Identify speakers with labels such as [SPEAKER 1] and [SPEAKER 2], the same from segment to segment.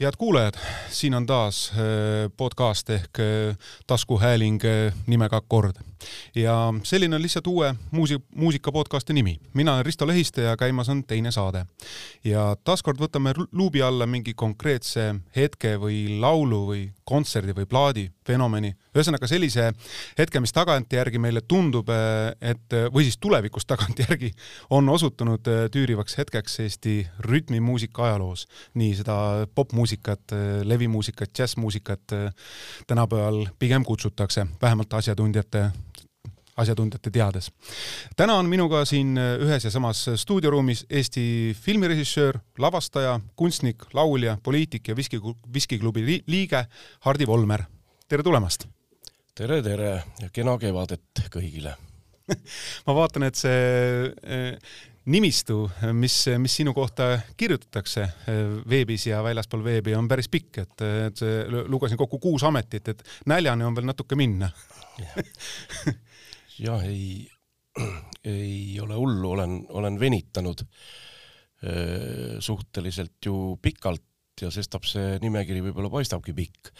[SPEAKER 1] head kuulajad, siin on taas äh, podcast ehk äh, taskuhääling äh, nimega Akkord ja selline on lihtsalt uue muusi-, muusika podcasti nimi. mina olen Risto Lehiste ja käimas on teine saade. ja taaskord võtame luubi alla mingi konkreetse hetke või laulu või kontserdi või plaadi fenomeni, ühesõnaga sellise hetke, mis tagantjärgi meile tundub, et või siis tulevikus tagantjärgi on osutunud tüürivaks hetkeks Eesti rütmimuusika ajaloos. nii seda popmuusikat, levimuusikat, džässmuusikat tänapäeval pigem kutsutakse, vähemalt asjatundjate asjatundjate teades. täna on minuga siin ühes ja samas stuudioruumis Eesti filmirežissöör, lavastaja, kunstnik, laulja, poliitik ja viski, viskiklubi liige Hardi Volmer. tere tulemast!
[SPEAKER 2] tere, tere ja kena kevadet kõigile
[SPEAKER 1] ma vaatan, et see nimistu, mis, mis sinu kohta kirjutatakse eh, veebis ja väljaspool veebi, on päris pikk, et, et lugesin kokku kuus ametit, et näljani on veel natuke minna.
[SPEAKER 2] Jah, ei, ei ole hullu, olen, olen venitanud äh, suhteliselt ju pikalt ja sestap see nimekiri võib-olla paistabki pikk.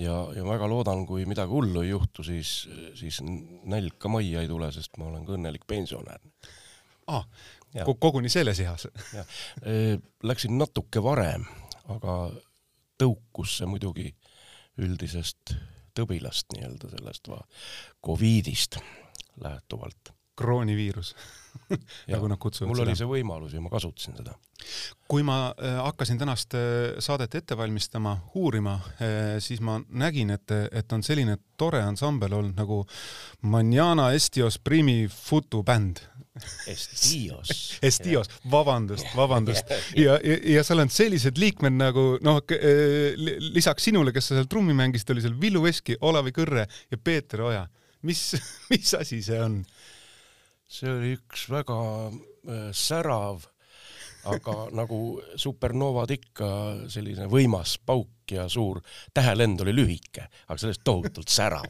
[SPEAKER 2] ja, ja väga loodan, kui midagi hullu ei juhtu, siis, siis nälg ka majja ei tule, sest ma olen ka õnnelik pensionär
[SPEAKER 1] ah,. koguni selles eas
[SPEAKER 2] Läksin natuke varem, aga tõukus see muidugi üldisest tõbilast nii-öelda sellest va, Covidist lähtuvalt.
[SPEAKER 1] Krooniviirus nagu nad kutsuvad
[SPEAKER 2] mul seda. oli see võimalus ja ma kasutasin seda.
[SPEAKER 1] kui ma äh, hakkasin tänast äh, saadet ette valmistama, uurima, äh, siis ma nägin, et, et on selline tore ansambel olnud nagu Manana Estios Primi Futu bänd
[SPEAKER 2] Estios.
[SPEAKER 1] Estios, vabandust, vabandust. ja, ja, ja seal on sellised liikmed nagu noh, lisaks sinule, kes sa seal trummi mängisid, oli seal Villu Veski, Olavi Kõrre ja Peeter Oja. mis, mis asi see on?
[SPEAKER 2] See oli üks väga äh, särav, aga nagu supernovad ikka, selline võimas pauk ja suur tähelend oli lühike, aga sellest tohutult särav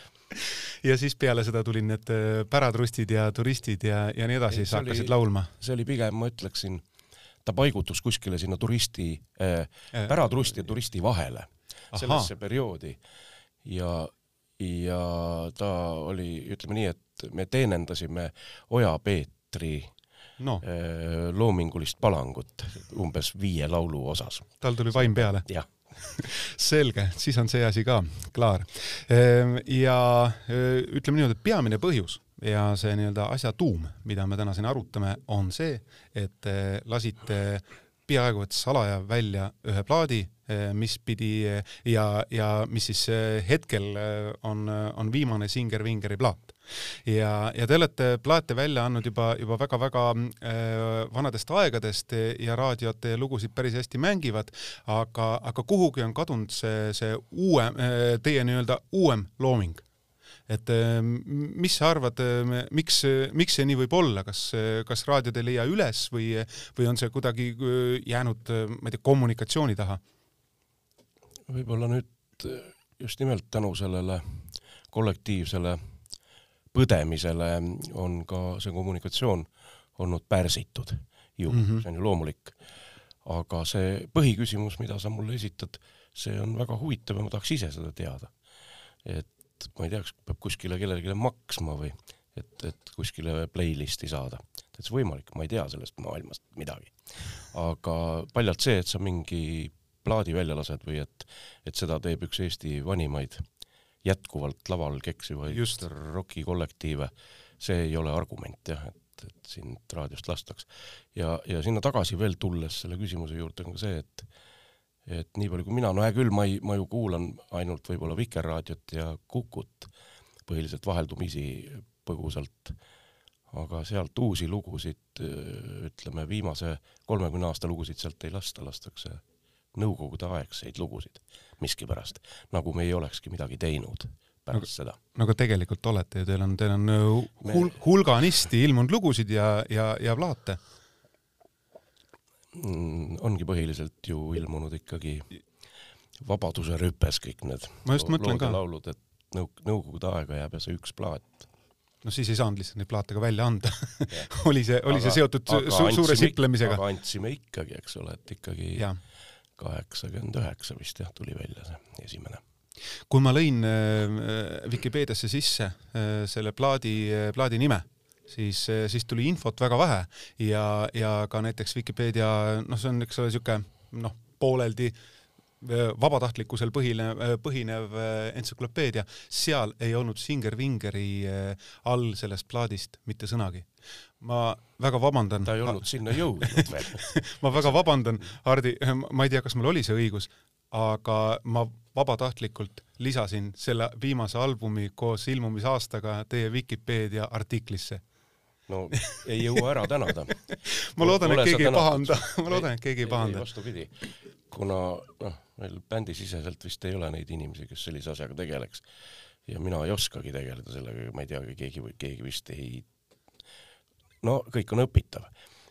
[SPEAKER 1] ja siis peale seda tulid need äh, päratrustid ja turistid ja, ja nii edasi, sa hakkasid oli, laulma?
[SPEAKER 2] see oli pigem, ma ütleksin, ta paigutus kuskile sinna turisti äh,, äh päratrusti ja turisti vahele, sellesse perioodi. ja, ja ta oli, ütleme nii, et me teenendasime Oja Peetri no. äh, loomingulist palangut umbes viie laulu osas.
[SPEAKER 1] tal tuli vaim peale?
[SPEAKER 2] jah
[SPEAKER 1] selge, siis on see asi ka klaar. Ehm, ja e, ütleme niimoodi, et peamine põhjus ja see nii-öelda asja tuum, mida me täna siin arutame, on see, et lasite peaaegu et salaja välja ühe plaadi, mis pidi ja, ja mis siis hetkel on, on viimane Singer Vingeri plaat ja, ja te olete plaate välja andnud juba, juba väga-väga äh, vanadest aegadest ja raadiot teie lugusid päris hästi mängivad, aga, aga kuhugi on kadunud see, see uue äh,, teie nii-öelda uuem looming et äh, mis sa arvad, miks, miks see nii võib olla, kas, kas raadiod ei leia üles või, või on see kuidagi jäänud, ma ei tea, kommunikatsiooni taha?
[SPEAKER 2] võib-olla nüüd just nimelt tänu sellele kollektiivsele põdemisele on ka see kommunikatsioon olnud pärsitud ju mm, -hmm. see on ju loomulik. aga see põhiküsimus, mida sa mulle esitad, see on väga huvitav ja ma tahaks ise seda teada. et ma ei tea, kas peab kuskile kellelegi maksma või et, et kuskile playlist'i saada. täitsa võimalik, ma ei tea sellest maailmast midagi. aga paljalt see, et sa mingi plaadi välja lased või et, et seda teeb üks Eesti vanimaid jätkuvalt laval keksivaid rokikollektiive, see ei ole argument jah, et, et sind raadiost lastaks. ja, ja sinna tagasi veel tulles selle küsimuse juurde on ka see, et et nii palju kui mina, no hea küll, ma ei, ma ju kuulan ainult võib-olla Vikerraadiot ja Kukut, põhiliselt vaheldumisi põgusalt, aga sealt uusi lugusid, ütleme viimase kolmekümne aasta lugusid sealt ei lasta, lastakse nõukogudeaegseid lugusid miskipärast, nagu me ei olekski midagi teinud pärast
[SPEAKER 1] nagu,
[SPEAKER 2] seda.
[SPEAKER 1] nagu tegelikult olete ju, teil on, teil on äh, hul, hulganisti ilmunud lugusid ja, ja, ja plaate
[SPEAKER 2] mm,. ongi põhiliselt ju ilmunud ikkagi Vabaduse rüpes kõik need
[SPEAKER 1] ma just mõtlen ka.
[SPEAKER 2] laulud, et nõuk-, nõukogude aega jääb ja see üks plaat
[SPEAKER 1] no siis ei saanud lihtsalt neid plaate ka välja anda oli see, oli aga, see seotud su suure siplemisega?
[SPEAKER 2] aga andsime ikkagi, eks ole, et ikkagi ja kaheksakümmend üheksa vist jah, tuli välja see esimene.
[SPEAKER 1] kui ma lõin äh, Vikipeediasse sisse äh, selle plaadi, plaadi nime, siis, siis tuli infot väga vähe ja, ja ka näiteks Vikipeedia, noh, see on, eks ole, niisugune noh, pooleldi vabatahtlikkusel põhinev, põhinev entsüklopeedia, seal ei olnud Singer Vingeri all sellest plaadist mitte sõnagi ma väga vabandan.
[SPEAKER 2] ta ei olnud sinna jõudnud veel
[SPEAKER 1] ma väga vabandan, Hardi, ma ei tea, kas mul oli see õigus, aga ma vabatahtlikult lisasin selle viimase albumi koos ilmumisaastaga teie Vikipeedia artiklisse.
[SPEAKER 2] no ei jõua ära tänada
[SPEAKER 1] ma loodan, et keegi ei pahanda, ma loodan, et keegi ei pahanda.
[SPEAKER 2] vastupidi, kuna noh, meil bändisiseselt vist ei ole neid inimesi, kes sellise asjaga tegeleks. Ja mina ei oskagi tegeleda sellega, ma ei tea, keegi, keegi vist ei no kõik on õpitav,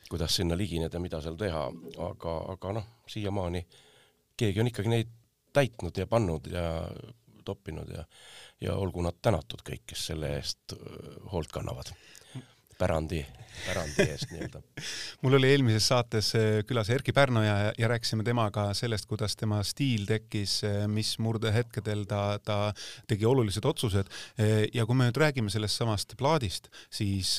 [SPEAKER 2] kuidas sinna ligineda, mida seal teha, aga, aga noh, siiamaani keegi on ikkagi neid täitnud ja pannud ja toppinud ja, ja olgu nad tänatud kõik, kes selle eest hoolt kannavad pärandi, pärandi eest nii-öelda.
[SPEAKER 1] mul oli eelmises saates eh, külas Erkki Pärnoja ja, ja rääkisime temaga sellest, kuidas tema stiil tekkis, eh, mis murdehetkedel ta, ta tegi olulised otsused. Eh, ja kui me nüüd räägime sellest samast plaadist, siis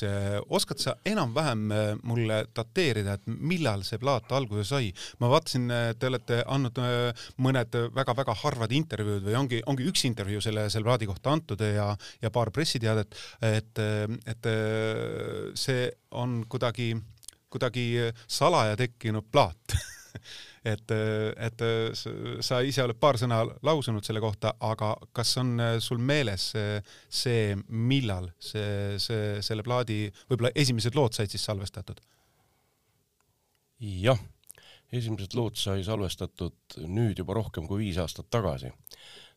[SPEAKER 1] oskad sa enam-vähem mulle dateerida, et millal see plaat alguse sai? ma vaatasin, te olete andnud mõned väga-väga harvad intervjuud või ongi, ongi üks intervjuu selle, selle plaadi kohta antud ja, ja paar pressiteadet, et, et see on kuidagi, kuidagi salaja tekkinud plaat et, et sa ise oled paar sõna lausunud selle kohta, aga kas on sul meeles see, millal see, see, selle plaadi võib-olla esimesed lood said siis salvestatud?
[SPEAKER 2] jah, esimesed lood sai salvestatud nüüd juba rohkem kui viis aastat tagasi.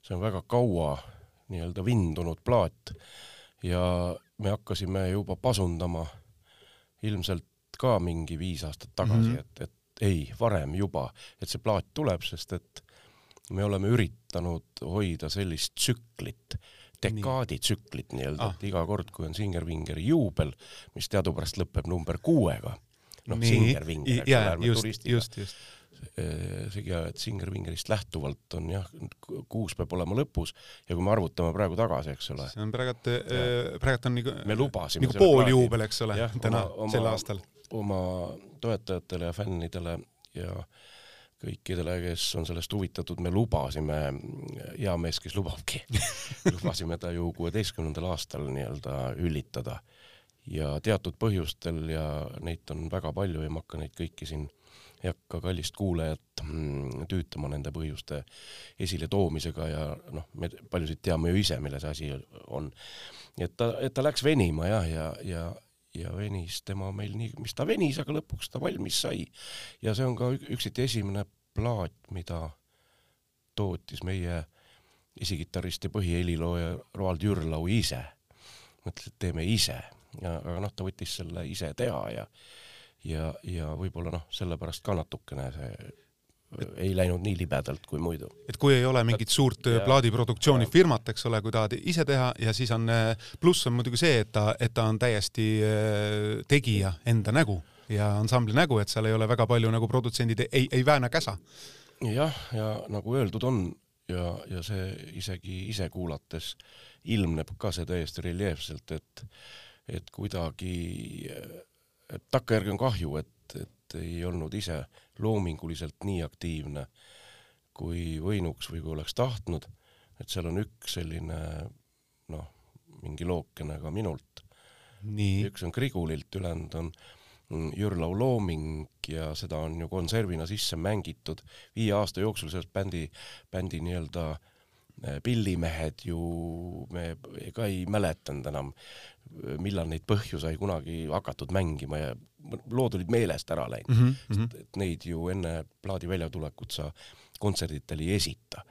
[SPEAKER 2] see on väga kaua nii-öelda vindunud plaat ja me hakkasime juba pasundama ilmselt ka mingi viis aastat tagasi mm, -hmm. et, et ei, varem juba, et see plaat tuleb, sest et me oleme üritanud hoida sellist tsüklit, dekaaditsüklit nii-öelda ah., et iga kord, kui on Singer-Vingeri juubel, mis teadupärast lõpeb number kuuega, noh, Singer-Vinger, eks ole, ärme turistiga. Just seegi, et Singer-Vingerist lähtuvalt on jah, kuus peab olema lõpus ja kui me arvutame praegu tagasi, eks ole.
[SPEAKER 1] see on praegult, äh, praegult on nagu,
[SPEAKER 2] me lubasime
[SPEAKER 1] nagu pooljuubel, eks ole, täna, sel aastal.
[SPEAKER 2] oma toetajatele ja fännidele ja kõikidele, kes on sellest huvitatud, me lubasime, hea mees, kes lubabki lubasime ta ju kuueteistkümnendal aastal nii-öelda üllitada ja teatud põhjustel ja neid on väga palju ja ma hakka neid kõiki siin ei hakka kallist kuulajat mm, tüütama nende põhjuste esiletoomisega ja noh, me paljusid teame ju ise, milles asi on. et ta, et ta läks venima jah, ja, ja, ja venis tema meil nii, mis ta venis, aga lõpuks ta valmis sai. ja see on ka üksiti esimene plaat, mida tootis meie esikitarrist ja põhihelilooja Roald Jürlau ise. mõtles, et teeme ise ja, aga noh, ta võttis selle ise teha ja ja, ja võib-olla noh, sellepärast ka natukene see et, ei läinud nii libedalt kui muidu.
[SPEAKER 1] et kui ei ole mingit suurt plaadiproduktsioonifirmat, eks ole, kui tahad ise teha ja siis on, pluss on muidugi see, et ta, et ta on täiesti äh, tegija enda nägu ja ansambli nägu, et seal ei ole väga palju nagu produtsendid ei, ei vääna käsa.
[SPEAKER 2] jah, ja nagu öeldud on ja, ja see isegi ise kuulates ilmneb ka see täiesti reljeefselt, et, et kuidagi et takkajärgi on kahju, et, et ei olnud ise loominguliselt nii aktiivne, kui võinuks või kui oleks tahtnud, et seal on üks selline noh, mingi lookene ka minult. üks on Grigulilt, ülejäänud on Jürlau looming ja seda on ju konservina sisse mängitud. Viie aasta jooksul sellest bändi, bändi nii-öelda äh, pillimehed ju, me ka ei mäletanud enam, millal neid põhju sai kunagi hakatud mängima ja lood olid meelest ära läinud mm, -hmm. sest et neid ju enne plaadi väljatulekut sa kontserditel ei esita.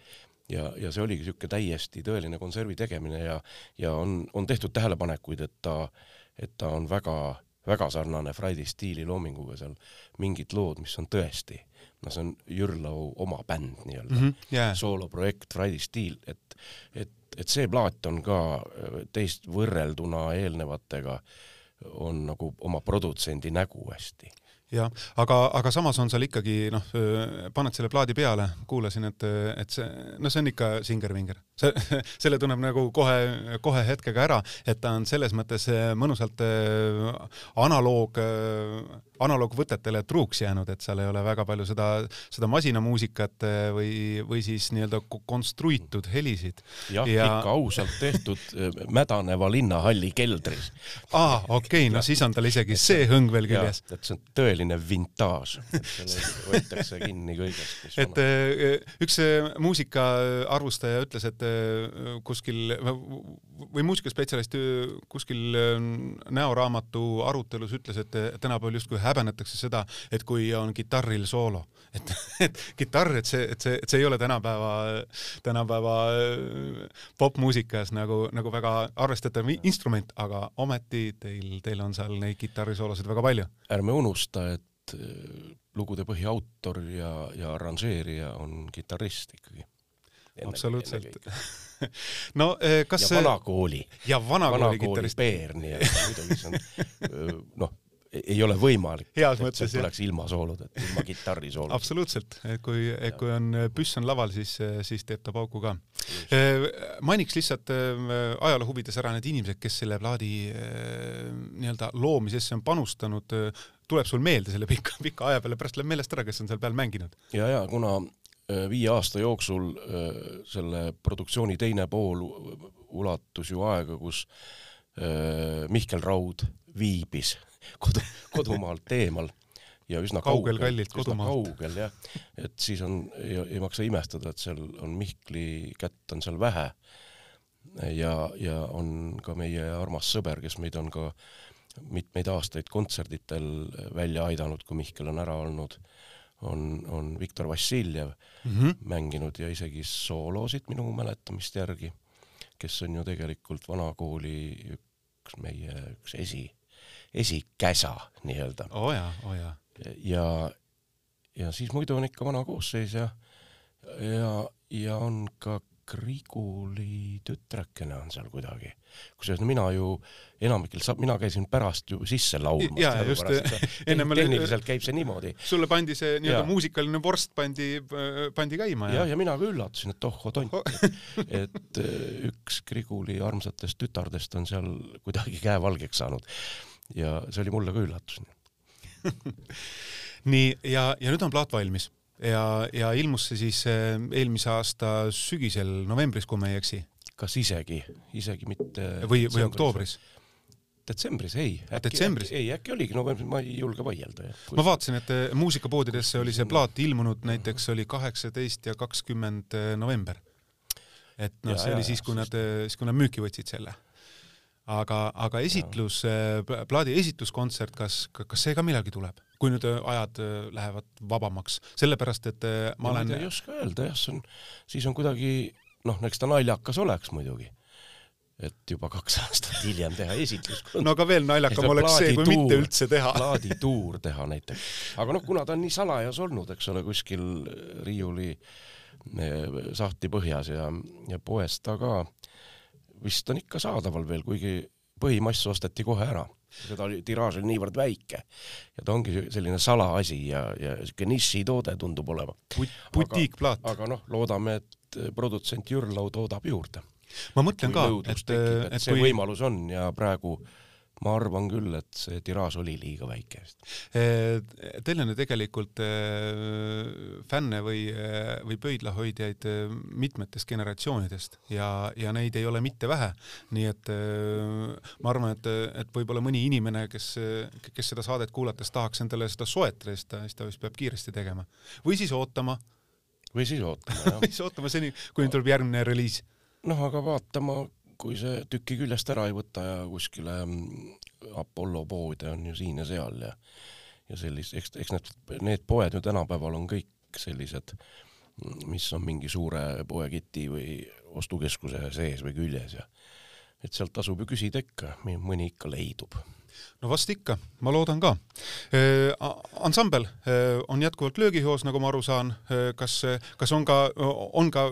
[SPEAKER 2] ja, ja see oligi niisugune täiesti tõeline konservi tegemine ja, ja on, on tehtud tähelepanekuid, et ta, et ta on väga, väga sarnane Friday stiili loominguga seal, mingid lood, mis on tõesti, no see on Jürlau oma bänd nii-öelda mm, -hmm, yeah. sooloprojekt Friday stiil, et, et et see plaat on ka äh, teist võrrelduna eelnevatega, on nagu oma produtsendi nägu hästi
[SPEAKER 1] jah, aga, aga samas on seal ikkagi noh, paned selle plaadi peale, kuulasin, et, et see, no see on ikka Singer-Vinger. See, selle tunneb nagu kohe, kohe hetkega ära, et ta on selles mõttes mõnusalt analoog, analoogvõtetele truuks jäänud, et seal ei ole väga palju seda, seda masinamuusikat või, või siis nii-öelda konstruitud helisid.
[SPEAKER 2] jah ja..., ikka ausalt tehtud mädaneva linnahalli keldris.
[SPEAKER 1] aa, okei okay,, no siis on tal isegi see hõng veel küljes.
[SPEAKER 2] et see on tõeline vintaaž, et võetakse kinni kõigest.
[SPEAKER 1] et on. Äh, üks äh, muusikaarvustaja ütles, et äh, kuskil või muusikaspetsialist kuskil näoraamatu arutelus ütles, et tänapäeval justkui häbenetakse seda, et kui on kitarril soolo, et, et kitarr, et see, et see, et see ei ole tänapäeva, tänapäeva popmuusikas nagu, nagu väga arvestatav instrument, aga ometi teil, teil on seal neid kitarrisoolosid väga palju.
[SPEAKER 2] ärme unusta, et et äh, lugude põhiautor ja, ja arranžeerija on kitarrist ikkagi.
[SPEAKER 1] Absoluutselt. no äh, kas
[SPEAKER 2] ja vanakooli.
[SPEAKER 1] ja vanakooli, kitarrist.
[SPEAKER 2] peer nii-öelda, muidugi see on äh, noh ei ole võimalik.
[SPEAKER 1] heas mõttes jah.
[SPEAKER 2] tuleks ilma sooludeta, ilma kitarrisooludeta.
[SPEAKER 1] absoluutselt, et kui, kui on püss on laval, siis, siis teeb ta pauku ka. mainiks lihtsalt ajaloo huvides ära need inimesed, kes selle plaadi nii-öelda loomisesse on panustanud tuleb sul meelde selle pika, pika aja peale, pärast läheb meelest ära, kes on seal peal mänginud?
[SPEAKER 2] ja, ja kuna viie aasta jooksul äh, selle produktsiooni teine pool ulatus ju aega, kus äh, Mihkel Raud viibis kodu, kodumaalt eemal ja üsna
[SPEAKER 1] kaugel, kaugel, üsna
[SPEAKER 2] kaugel jah, et siis on, ei maksa imestada, et seal on Mihkli kätt on seal vähe. ja, ja on ka meie armas sõber, kes meid on ka äh, mitmeid aastaid kontserditel välja aidanud, kui Mihkel on ära olnud, on, on Viktor Vassiljev mm -hmm. mänginud ja isegi soolosid minu mäletamist järgi, kes on ju tegelikult vanakooli üks meie üks esi, esikäsa nii-öelda.
[SPEAKER 1] oo oh jaa, oo oh jaa.
[SPEAKER 2] ja, ja siis muidu on ikka vana koosseis ja, ja, ja on ka Griguli tütrekene on seal kuidagi. kusjuures mina ju enamikel saab, mina käisin pärast ju sisse laulmas.
[SPEAKER 1] ja, just
[SPEAKER 2] ennem tehniliselt käib see niimoodi.
[SPEAKER 1] sulle pandi see nii-öelda muusikaline vorst pandi, pandi käima
[SPEAKER 2] ja. ja, ja mina ka üllatasin, et oh tont oh., et, et üks Griguli armsatest tütardest on seal kuidagi käevalgeks saanud. ja see oli mulle ka üllatus
[SPEAKER 1] nii, ja, ja nüüd on plaat valmis ja, ja ilmus see siis eh, eelmise aasta sügisel, novembris, kui ma ei eksi.
[SPEAKER 2] kas isegi, isegi mitte
[SPEAKER 1] või, või oktoobris?
[SPEAKER 2] detsembris, ei.
[SPEAKER 1] detsembris?
[SPEAKER 2] ei, äkki oligi novembris, ma ei julge vaielda.
[SPEAKER 1] ma vaatasin, et eh, muusikapoodidesse oli see plaat ilmunud näiteks oli kaheksateist ja kakskümmend eh, november. et noh, see oli siis, kui nad, siis kui nad müüki võtsid selle aga, aga esitlus, plaadi esitluskontsert, kas, kas see ka millalgi tuleb? Kui nüüd äh, ajad äh, lähevad vabamaks, sellepärast et äh, ma ja olen.
[SPEAKER 2] ei oska öelda jah, see on, siis on kuidagi noh, eks ta naljakas oleks muidugi et juba kaks aastat hiljem teha esitlus.
[SPEAKER 1] no aga veel naljakam oleks see, kui mitte üldse teha.
[SPEAKER 2] plaadituur teha näiteks. aga noh, kuna ta on nii salajas olnud, eks ole, kuskil riiuli sahti põhjas ja, ja poes ta ka vist on ikka saadaval veel, kuigi põhimass osteti kohe ära seda tiraaž oli niivõrd väike ja ta ongi selline salaasi ja, ja siuke nišitoode tundub olema
[SPEAKER 1] But,. butiikplaat.
[SPEAKER 2] aga, aga noh, loodame, et produtsent Jürlau toodab juurde.
[SPEAKER 1] ma mõtlen ka,
[SPEAKER 2] et, et, et see kui... võimalus on ja praegu ma arvan küll, et see tiraaž oli liiga väike vist.
[SPEAKER 1] Teil on ju tegelikult fänne või, või pöidlahoidjaid mitmetest generatsioonidest ja, ja neid ei ole mitte vähe. nii et ma arvan, et, et võib-olla mõni inimene, kes, kes seda saadet kuulates tahaks endale seda soetada, siis ta, siis ta vist peab kiiresti tegema. või siis ootama.
[SPEAKER 2] või siis ootama,
[SPEAKER 1] jah või siis ootama seni, kuni tuleb järgmine reliis.
[SPEAKER 2] noh, aga vaatama kui see tüki küljest ära ei võta ja kuskile mm, Apollo poode on ju siin ja seal ja ja sellist, eks, eks need, need poed ju tänapäeval on kõik sellised, mm, mis on mingi suure poeketi või ostukeskuse sees või küljes ja et sealt tasub ju küsida ikka, mõni ikka leidub
[SPEAKER 1] no vast ikka, ma loodan ka. ansambel on jätkuvalt löögihoos, nagu ma aru saan. kas, kas on ka, on ka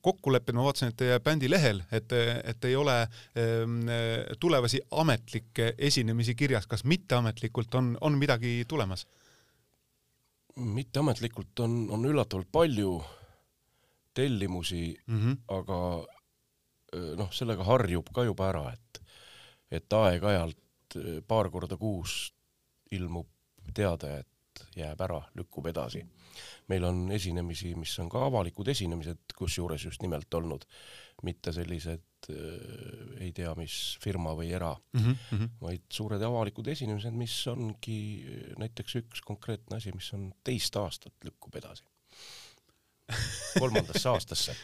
[SPEAKER 1] kokkulepped, ma vaatasin, et teie bändi lehel, et, et ei ole tulevasi ametlikke esinemisi kirjas, kas mitteametlikult on, on midagi tulemas?
[SPEAKER 2] mitteametlikult on, on üllatavalt palju tellimusi mm, -hmm. aga noh, sellega harjub ka juba ära, et, et aeg-ajalt paar korda kuus ilmub teade, et jääb ära, lükkub edasi. meil on esinemisi, mis on ka avalikud esinemised, kusjuures just nimelt olnud, mitte sellised äh, ei tea mis firma või era mm, -hmm. vaid suured avalikud esinemised, mis ongi näiteks üks konkreetne asi, mis on teist aastat lükkub edasi kolmandasse aastasse.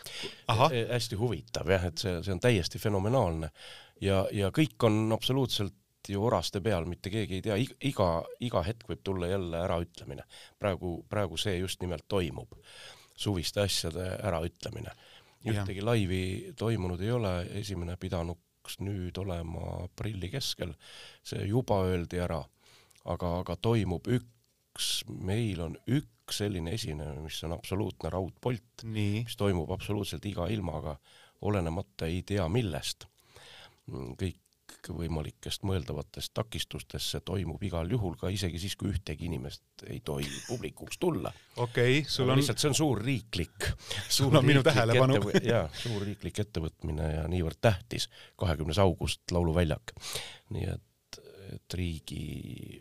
[SPEAKER 2] hästi huvitav jah, et see, see on täiesti fenomenaalne ja, ja kõik on absoluutselt ju oraste peal, mitte keegi ei tea, iga, iga hetk võib tulla jälle äraütlemine. praegu, praegu see just nimelt toimub, suviste asjade äraütlemine. ühtegi laivi toimunud ei ole, esimene pidanuks nüüd olema aprilli keskel, see juba öeldi ära, aga, aga toimub üks, meil on üks selline esinemine, mis on absoluutne raudpolt, mis toimub absoluutselt iga ilmaga, olenemata ei tea millest. kõik kõikvõimalikest mõeldavatest takistustest, see toimub igal juhul ka isegi siis, kui ühtegi inimest ei tohi publikuks tulla.
[SPEAKER 1] okei okay,, sul on
[SPEAKER 2] lihtsalt see on suur riiklik,
[SPEAKER 1] sul on minu tähelepanu.
[SPEAKER 2] jaa, suur riiklik ettevõtmine ja niivõrd tähtis, kahekümnes august Lauluväljak. nii et, et riigi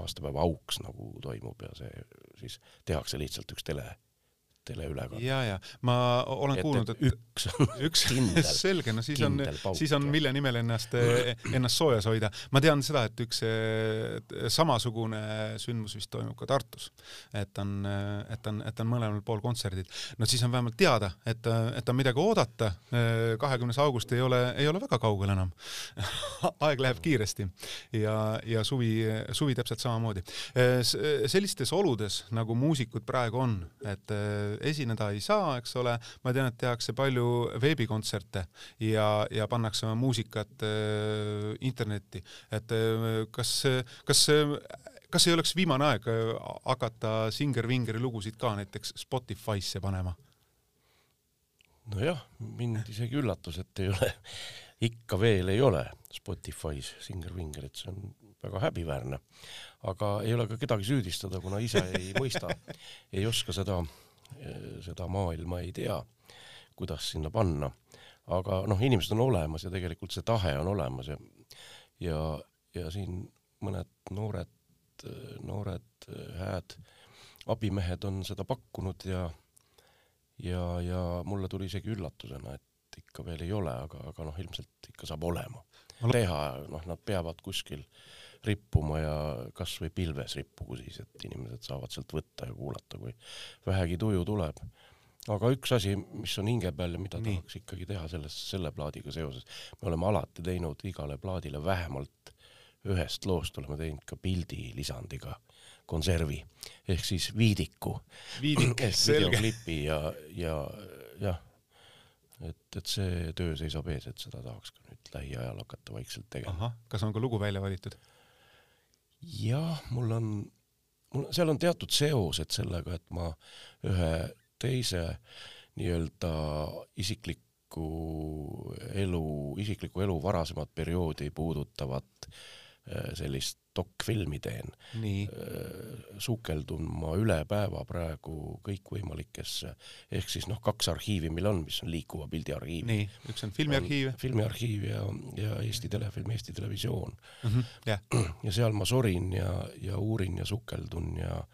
[SPEAKER 2] aastapäeva auks nagu toimub ja see siis tehakse lihtsalt üks tele teleülekanne.
[SPEAKER 1] ja, ja ma olen et, kuulnud,
[SPEAKER 2] et üks,
[SPEAKER 1] üks kindel, selge, no siis on, siis on, mille nimel ennast, ennast soojas hoida. ma tean seda, et üks samasugune sündmus vist toimub ka Tartus, et on, et on, et on mõlemal pool kontserdid. no siis on vähemalt teada, et, et on midagi oodata. kahekümnes august ei ole, ei ole väga kaugel enam aeg läheb kiiresti ja, ja suvi, suvi täpselt samamoodi. sellistes oludes, nagu muusikud praegu on, et esineda ei saa, eks ole, ma tean, et tehakse palju veebikontserte ja, ja pannakse oma muusikat äh, internetti, et äh, kas, kas kas ei oleks viimane aeg äh, hakata Singer-Vingeri lugusid ka näiteks Spotify'sse panema?
[SPEAKER 2] nojah, mind isegi üllatus, et ei ole, ikka veel ei ole Spotify's Singer-Vingerit, see on väga häbiväärne. aga ei ole ka kedagi süüdistada, kuna ise ei mõista, ei oska seda seda maailma ei tea, kuidas sinna panna. aga noh, inimesed on olemas ja tegelikult see tahe on olemas ja, ja, ja siin mõned noored, noored hääd abimehed on seda pakkunud ja, ja, ja mulle tuli isegi üllatusena, et ikka veel ei ole, aga, aga noh, ilmselt ikka saab olema. teha, noh, nad peavad kuskil äh, rippuma ja kasvõi pilves rippugu siis, et inimesed saavad sealt võtta ja kuulata, kui vähegi tuju tuleb. aga üks asi, mis on hinge peal ja mida Nii. tahaks ikkagi teha selles, selle plaadiga seoses, me oleme alati teinud igale plaadile vähemalt ühest loost oleme teinud ka pildi lisandiga konservi ehk siis viidiku.
[SPEAKER 1] viidik,
[SPEAKER 2] selge. klipi ja, ja jah, et, et see töö seisab ees, et seda tahaks ka nüüd lähiajal hakata vaikselt tegema.
[SPEAKER 1] kas on ka lugu välja valitud?
[SPEAKER 2] Jah, mul on, mul, seal on teatud seosed sellega, et ma ühe teise nii-öelda isikliku elu, isikliku elu varasemat perioodi puudutavat äh, sellist dokfilmi teen. Äh, sukeldun ma üle päeva praegu kõikvõimalikesse, ehk siis noh, kaks arhiivi meil on, mis on liikuva pildi arhiiv.
[SPEAKER 1] nii, üks on filmiarhiiv.
[SPEAKER 2] filmiarhiiv ja, ja Eesti Telefilm, Eesti Televisioon
[SPEAKER 1] mm. -hmm, yeah.
[SPEAKER 2] ja seal ma sorin ja, ja uurin ja sukeldun ja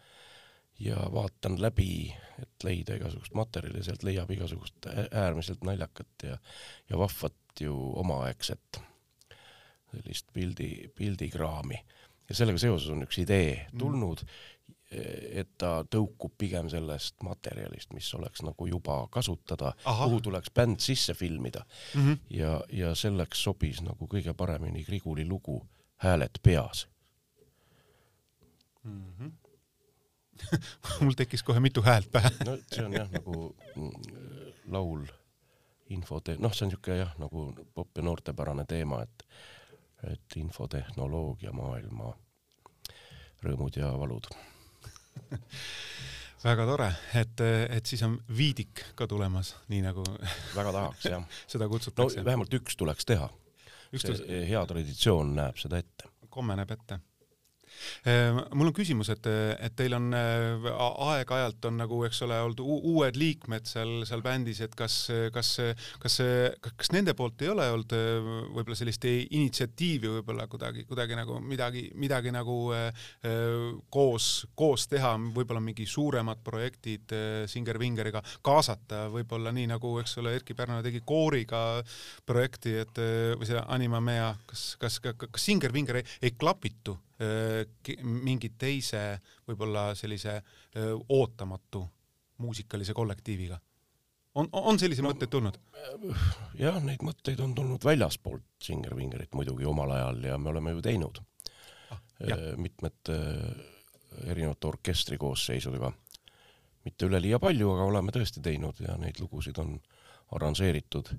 [SPEAKER 2] ja vaatan läbi, et leida igasugust materjali, sealt leiab igasugust äärmiselt naljakat ja, ja vahvat ju omaaegset sellist pildi, pildikraami ja sellega seoses on üks idee mm. tulnud, et ta tõukub pigem sellest materjalist, mis oleks nagu juba kasutada, kuhu tuleks bänd sisse filmida mm. -hmm. ja, ja selleks sobis nagu kõige paremini Griguli lugu Hääled peas
[SPEAKER 1] mm. -hmm. mul tekkis kohe mitu häält pähe
[SPEAKER 2] no see on jah nagu mm, laul infotee-, noh, see on niisugune jah, nagu popp- ja noortepärane teema, et et infotehnoloogia maailma rõõmud ja valud
[SPEAKER 1] väga tore, et, et siis on viidik ka tulemas, nii nagu
[SPEAKER 2] väga tahaks jah
[SPEAKER 1] seda kutsutakse
[SPEAKER 2] no,. vähemalt üks tuleks teha. see hea traditsioon näeb seda ette.
[SPEAKER 1] komme näeb ette mul on küsimus, et, et teil on äh, aeg-ajalt on nagu, eks ole, olnud uued liikmed seal, seal bändis, et kas, kas, kas, kas nende poolt ei ole olnud äh, võib-olla sellist initsiatiivi võib-olla kuidagi, kuidagi nagu midagi, midagi nagu äh, koos, koos teha, võib-olla mingi suuremad projektid Singer Vingeriga kaasata, võib-olla nii nagu, eks ole, Erkki Pärna tegi kooriga projekti, et või see Anima Mea, kas, kas, kas Singer Vinger ei, ei klapitu mingi teise võib-olla sellise ootamatu muusikalise kollektiiviga. on, on selliseid no, mõtteid tulnud?
[SPEAKER 2] jah, neid mõtteid on tulnud väljaspoolt Singer Vingerit muidugi omal ajal ja me oleme ju teinud ah, mitmete erinevate orkestrikoosseisudega. mitte üleliia palju, aga oleme tõesti teinud ja neid lugusid on arranžeeritud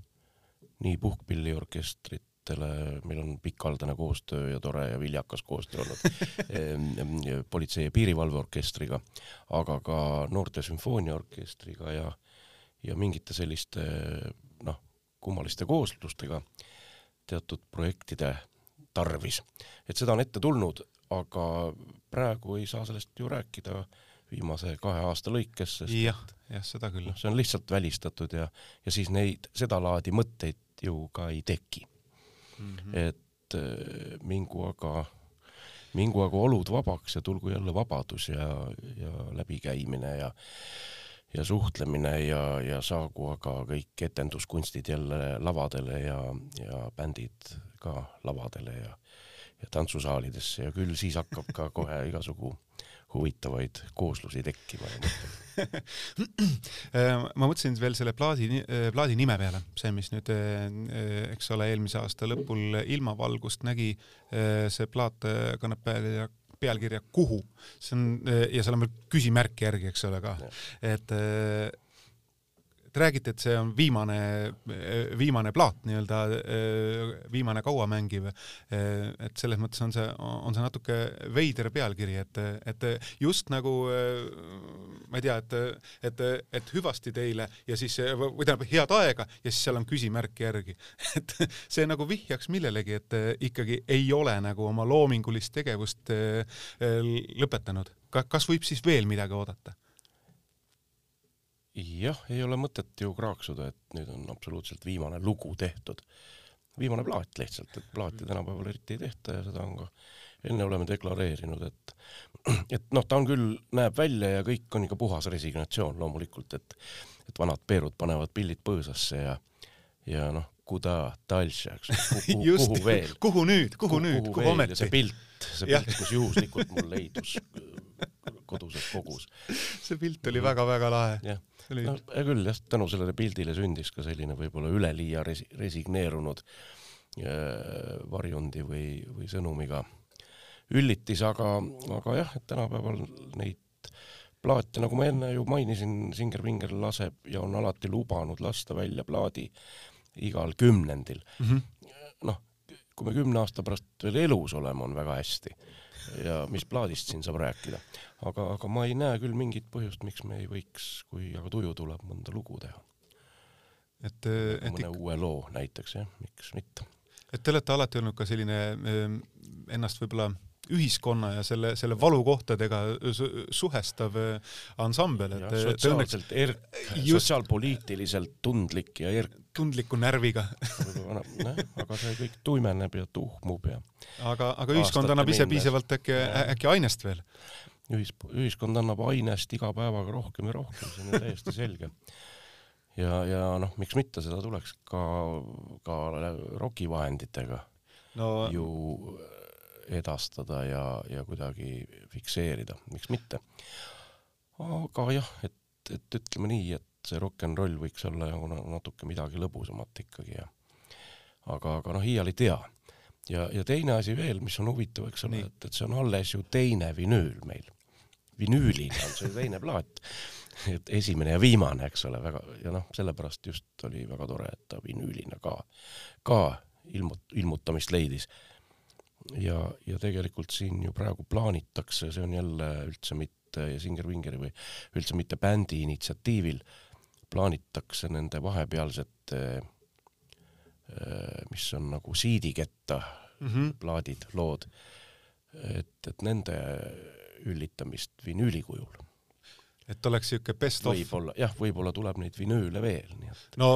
[SPEAKER 2] nii puhkpilliorkestrit ettevõtetele, meil on pikaldane koostöö ja tore ja viljakas koostöö olnud ehm, politsei- ja piirivalveorkestriga, aga ka noorte sümfooniaorkestriga ja, ja mingite selliste noh, kummaliste kooslustega teatud projektide tarvis. et seda on ette tulnud, aga praegu ei saa sellest ju rääkida viimase kahe aasta lõikes, sest
[SPEAKER 1] jah, jah, seda küll.
[SPEAKER 2] noh, see on lihtsalt välistatud ja, ja siis neid sedalaadi mõtteid ju ka ei teki mm, -hmm. et äh, mingu aga, mingu aga olud vabaks ja tulgu jälle vabadus ja, ja läbikäimine ja ja suhtlemine ja, ja saagu aga kõik etenduskunstid jälle lavadele ja, ja bändid ka lavadele ja, ja tantsusaalidesse ja küll siis hakkab ka kohe igasugu huvitavaid kooslusi tekkima
[SPEAKER 1] ma mõtlesin veel selle plaadi, plaadi nime peale, see, mis nüüd, eks ole, eelmise aasta lõpul ilmavalgust nägi, see plaat kannab pealkirja pealkirja Kuhu, see on ja seal on veel küsimärk järgi, eks ole ka, et Te räägite, et see on viimane, viimane plaat nii-öelda, viimane kauamängiv. et selles mõttes on see, on see natuke veider pealkiri, et, et just nagu ma ei tea, et, et, et hüvasti teile ja siis või tähendab head aega ja siis seal on küsimärk järgi. et see nagu vihjaks millelegi, et ikkagi ei ole nagu oma loomingulist tegevust lõpetanud. kas võib siis veel midagi oodata?
[SPEAKER 2] Jah, ei ole mõtet ju kraaksuda, et nüüd on absoluutselt viimane lugu tehtud. viimane plaat lihtsalt, et plaati tänapäeval eriti ei tehta ja seda on ka enne oleme deklareerinud, et et noh, ta on küll, näeb välja ja kõik on ikka puhas resignatsioon loomulikult, et et vanad Peerud panevad pillid põõsasse ja ja noh, kuda talša, eks
[SPEAKER 1] kuhu, kuhu veel. kuhu nüüd, kuhu nüüd, kuhu ometi?
[SPEAKER 2] see pilt, see pilt, kus juhuslikult mul leidus koduses kogus.
[SPEAKER 1] see pilt oli väga-väga lahe.
[SPEAKER 2] no hea küll jah, tänu sellele pildile sündis ka selline võib-olla üleliia resi-, resigneerunud äh, varjundi või, või sõnumiga üllitis, aga, aga jah, et tänapäeval neid plaate, nagu ma enne ju mainisin, Singer Vinger laseb ja on alati lubanud lasta välja plaadi igal kümnendil mm. -hmm. noh, kui me kümne aasta pärast veel elus oleme, on väga hästi ja mis plaadist siin saab rääkida. aga, aga ma ei näe küll mingit põhjust, miks me ei võiks, kui aga tuju tuleb, mõnda lugu teha.
[SPEAKER 1] et, et
[SPEAKER 2] mõne uue loo näiteks jah, miks mitte.
[SPEAKER 1] et te olete alati olnud ka selline ehm, ennast võib-olla ühiskonna ja selle, selle valukohtadega suhestav äh, ansambel,
[SPEAKER 2] et sotsiaalselt erk, sotsiaalpoliitiliselt tundlik ja erk.
[SPEAKER 1] tundliku närviga
[SPEAKER 2] aga see kõik tuimeneb ja tuhmub ja
[SPEAKER 1] aga, aga ühiskond annab ise piisavalt äkki, äkki ainest veel?
[SPEAKER 2] ühis, ühiskond annab ainest iga päevaga rohkem ja rohkem, see on täiesti selge. ja, ja noh, miks mitte, seda tuleks ka, ka rokivahenditega no, ju edastada ja, ja kuidagi fikseerida, miks mitte. aga jah, et, et ütleme nii, et see rock n roll võiks olla nagu natuke midagi lõbusamat ikkagi ja aga, aga noh, iial ei tea. ja, ja teine asi veel, mis on huvitav, eks ole, et, et see on alles ju teine vinüül meil. vinüülina on see teine plaat, et esimene ja viimane, eks ole, väga ja noh, sellepärast just oli väga tore, et ta vinüülina ka, ka ilmut-, ilmutamist leidis ja, ja tegelikult siin ju praegu plaanitakse, see on jälle üldse mitte Singer-Vingeri või üldse mitte bändi initsiatiivil, plaanitakse nende vahepealsete, mis on nagu siidiketta mm -hmm. plaadid, lood, et, et nende üllitamist vinüüli kujul
[SPEAKER 1] et oleks niisugune best of.
[SPEAKER 2] võib-olla jah, võib-olla tuleb neid vinüüle veel, nii et.
[SPEAKER 1] no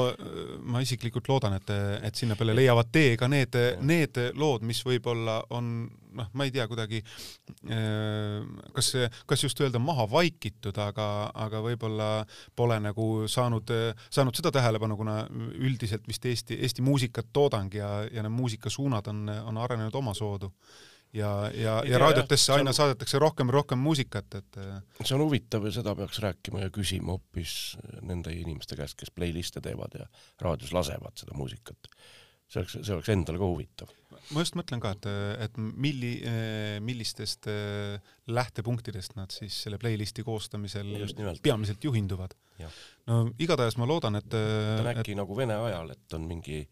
[SPEAKER 1] ma isiklikult loodan, et, et sinna peale leiavad tee ka need, need lood, mis võib-olla on noh, ma ei tea, kuidagi kas, kas just öelda maha vaikitud, aga, aga võib-olla pole nagu saanud, saanud seda tähelepanu, kuna üldiselt vist Eesti, Eesti muusikatoodang ja, ja need muusikasuunad on, on arenenud omasoodu ja, ja, ja raadiotesse aina on... saadetakse rohkem ja rohkem muusikat, et äh,
[SPEAKER 2] see on huvitav ja seda peaks rääkima ja küsima hoopis nende inimeste käest, kes playlist'e teevad ja raadios lasevad seda muusikat. see oleks, see oleks endale ka huvitav.
[SPEAKER 1] ma just mõtlen ka, et, et milli, millistest äh, lähtepunktidest nad siis selle playlist'i koostamisel peamiselt juhinduvad. no igatahes ma loodan, et
[SPEAKER 2] ta on äkki et... nagu Vene ajal, et on mingi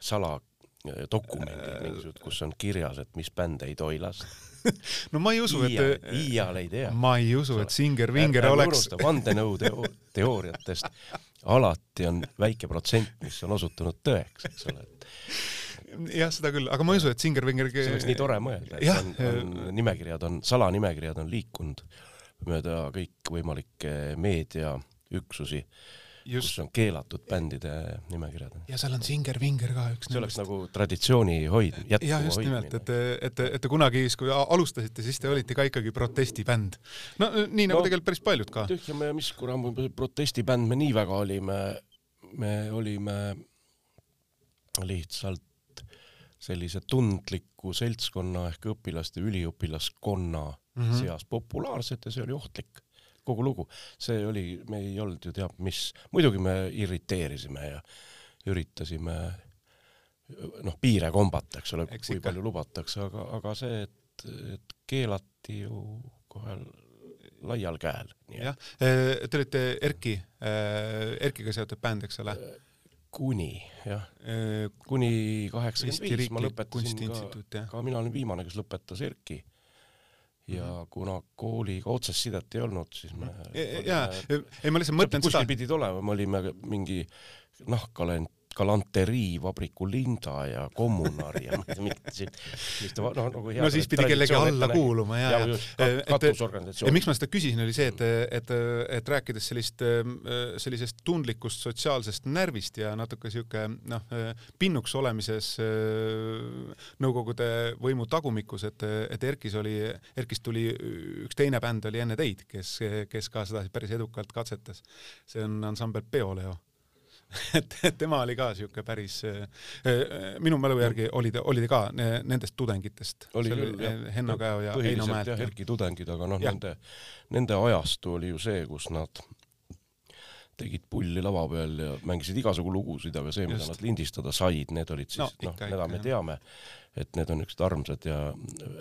[SPEAKER 2] sala dokumendid mingisugused, kus on kirjas, et mis bände ei tohi lasta
[SPEAKER 1] no ma ei usu, et
[SPEAKER 2] iial ei tea.
[SPEAKER 1] ma ei usu, et Singer Vinger oleks
[SPEAKER 2] vandenõuteooriatest alati on väike protsent, mis on osutunud tõeks, eks ole,
[SPEAKER 1] jah, seda küll, aga ma ei usu, et Singer Vinger
[SPEAKER 2] see oleks nii tore mõelda, et on, on nimekirjad on, salanimekirjad on liikunud mööda kõikvõimalikke meediaüksusi kus on keelatud bändide nimekirjad.
[SPEAKER 1] ja seal on Singer-Vinger ka üks
[SPEAKER 2] see oleks nagu traditsiooni hoid-,
[SPEAKER 1] jätkuva ja just nimelt, et, et, et te kunagi, kui alustasite, siis te olite ka ikkagi protestibänd. no nii nagu no, tegelikult päris paljud ka.
[SPEAKER 2] tühja me, mis kuram protestibänd me nii väga olime, me olime lihtsalt sellise tundliku seltskonna ehk õpilaste, üliõpilaskonna mm -hmm. seas populaarsed ja see oli ohtlik kogu lugu. see oli, me ei olnud ju teab mis, muidugi me irriteerisime ja üritasime noh, piire kombata, eks ole, kui ikka. palju lubatakse, aga, aga see, et, et keelati ju kohe laial käel.
[SPEAKER 1] jah, te olite Erki, Erkiga seotud bänd, eks ole?
[SPEAKER 2] kuni jah, kuni kaheksakümmend viis ma lõpetasin ka, ka mina olin viimane, kes lõpetas Erki ja -hmm. kuna kooliga otsest sidet ei olnud, siis me
[SPEAKER 1] jaa, ei ma lihtsalt mõtlen
[SPEAKER 2] seda kuskil pidid olema, me olime mingi nahkkalend galanterii vabriku Linda ja Kommunar ja ei tea, mingid sellist noh, nagu hea
[SPEAKER 1] no siis pidi kellegi alla kuuluma ja, ja,
[SPEAKER 2] ja katusorganisatsioon.
[SPEAKER 1] miks ma seda küsisin, oli see, et, et, et rääkides sellist, sellisest tundlikust sotsiaalsest närvist ja natuke sihuke noh, pinnuks olemises Nõukogude võimu tagumikus, et, et Erkis oli, Erkist tuli üks teine bänd oli enne teid, kes, kes ka seda päris edukalt katsetas. see on ansambel Peoleo et, tema oli ka siuke päris, äh, äh, minu mälu järgi oli ta, oli ta ka nendest tudengitest.
[SPEAKER 2] oli küll, jah.
[SPEAKER 1] Henno Käo ja Heino Mäelt.
[SPEAKER 2] jah, Erki tudengid, aga noh, nende, nende ajastu oli ju see, kus nad tegid pulli lava peal ja mängisid igasugu lugusid, aga see, mida nad lindistada said, need olid siis noh no,, mida me teame, et need on niisugused armsad ja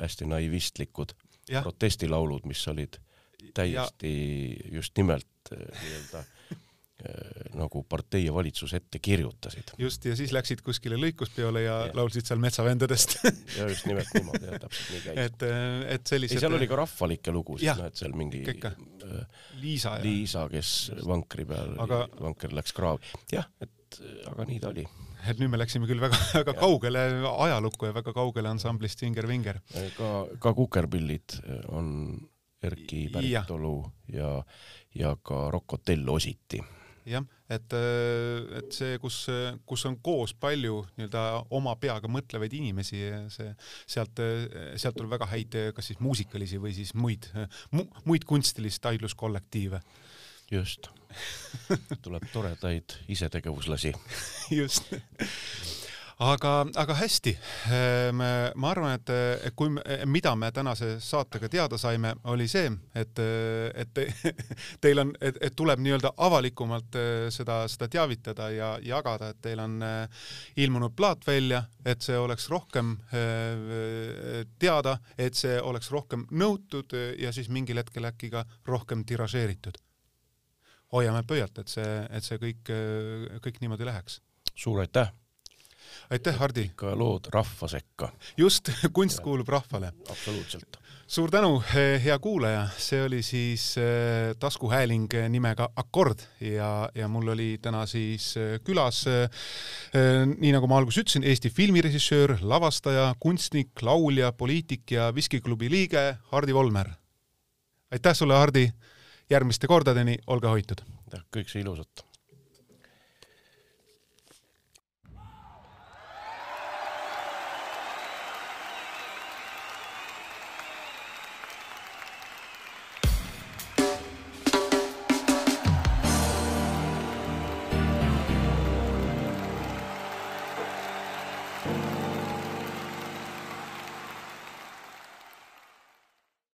[SPEAKER 2] hästi naivistlikud protestilaulud, mis olid täiesti ja. just nimelt nii-öelda nagu partei ja valitsus ette kirjutasid.
[SPEAKER 1] just, ja siis läksid kuskile lõikuspeole ja, ja. laulsid seal metsavendadest
[SPEAKER 2] ja just nimelt niimoodi, jah, täpselt nii käis.
[SPEAKER 1] et, äh, et sellised
[SPEAKER 2] ei, seal oli ka rahvalikke lugusid, noh, et seal mingi
[SPEAKER 1] Kekka. Äh, Liisa,
[SPEAKER 2] Liisa, kes just. vankri peal aga..., vanker läks kraavi. jah, et aga nii ta oli
[SPEAKER 1] et nüüd me läksime küll väga, väga ja. kaugele ajalukku ja väga kaugele ansamblist Vinger Vinger.
[SPEAKER 2] ka, ka Kukerpillid on Erki päritolu ja, ja, ja ka Rock Hotel ositi
[SPEAKER 1] jah, et, äh, et see, kus, kus on koos palju nii-öelda oma peaga mõtlevaid inimesi, see sealt, sealt tuleb väga häid, kas siis muusikalisi või siis muid mu,, muid kunstilist aidluskollektiive.
[SPEAKER 2] just. Tuleb toredaid isetegevuslasi.
[SPEAKER 1] Just aga, aga hästi. Ehm, ma arvan, et, kui, mida me tänase saatega teada saime, oli see, et, et te, teil on, et, et tuleb nii-öelda avalikumalt eh, seda, seda teavitada ja jagada, et teil on eh, ilmunud plaat välja, et see oleks rohkem eh, teada, et see oleks rohkem nõutud ja siis mingil hetkel äkki ka rohkem tiražeeritud. hoiame pöialt, et see, et see kõik, kõik niimoodi läheks.
[SPEAKER 2] suur aitäh
[SPEAKER 1] aitäh, Hardi!
[SPEAKER 2] ikka lood rahva sekka.
[SPEAKER 1] just, kunst kuulub rahvale.
[SPEAKER 2] absoluutselt.
[SPEAKER 1] suur tänu, hea kuulaja, see oli siis äh, taskuhääling nimega Akord ja, ja mul oli täna siis külas nii nagu ma alguses ütlesin, Eesti filmirežissöör, lavastaja, kunstnik, laulja, poliitik ja viskiklubi liige Hardi Volmer. aitäh sulle, Hardi! järgmiste kordadeni, olge hoitud!
[SPEAKER 2] aitäh, kõik see ilusat!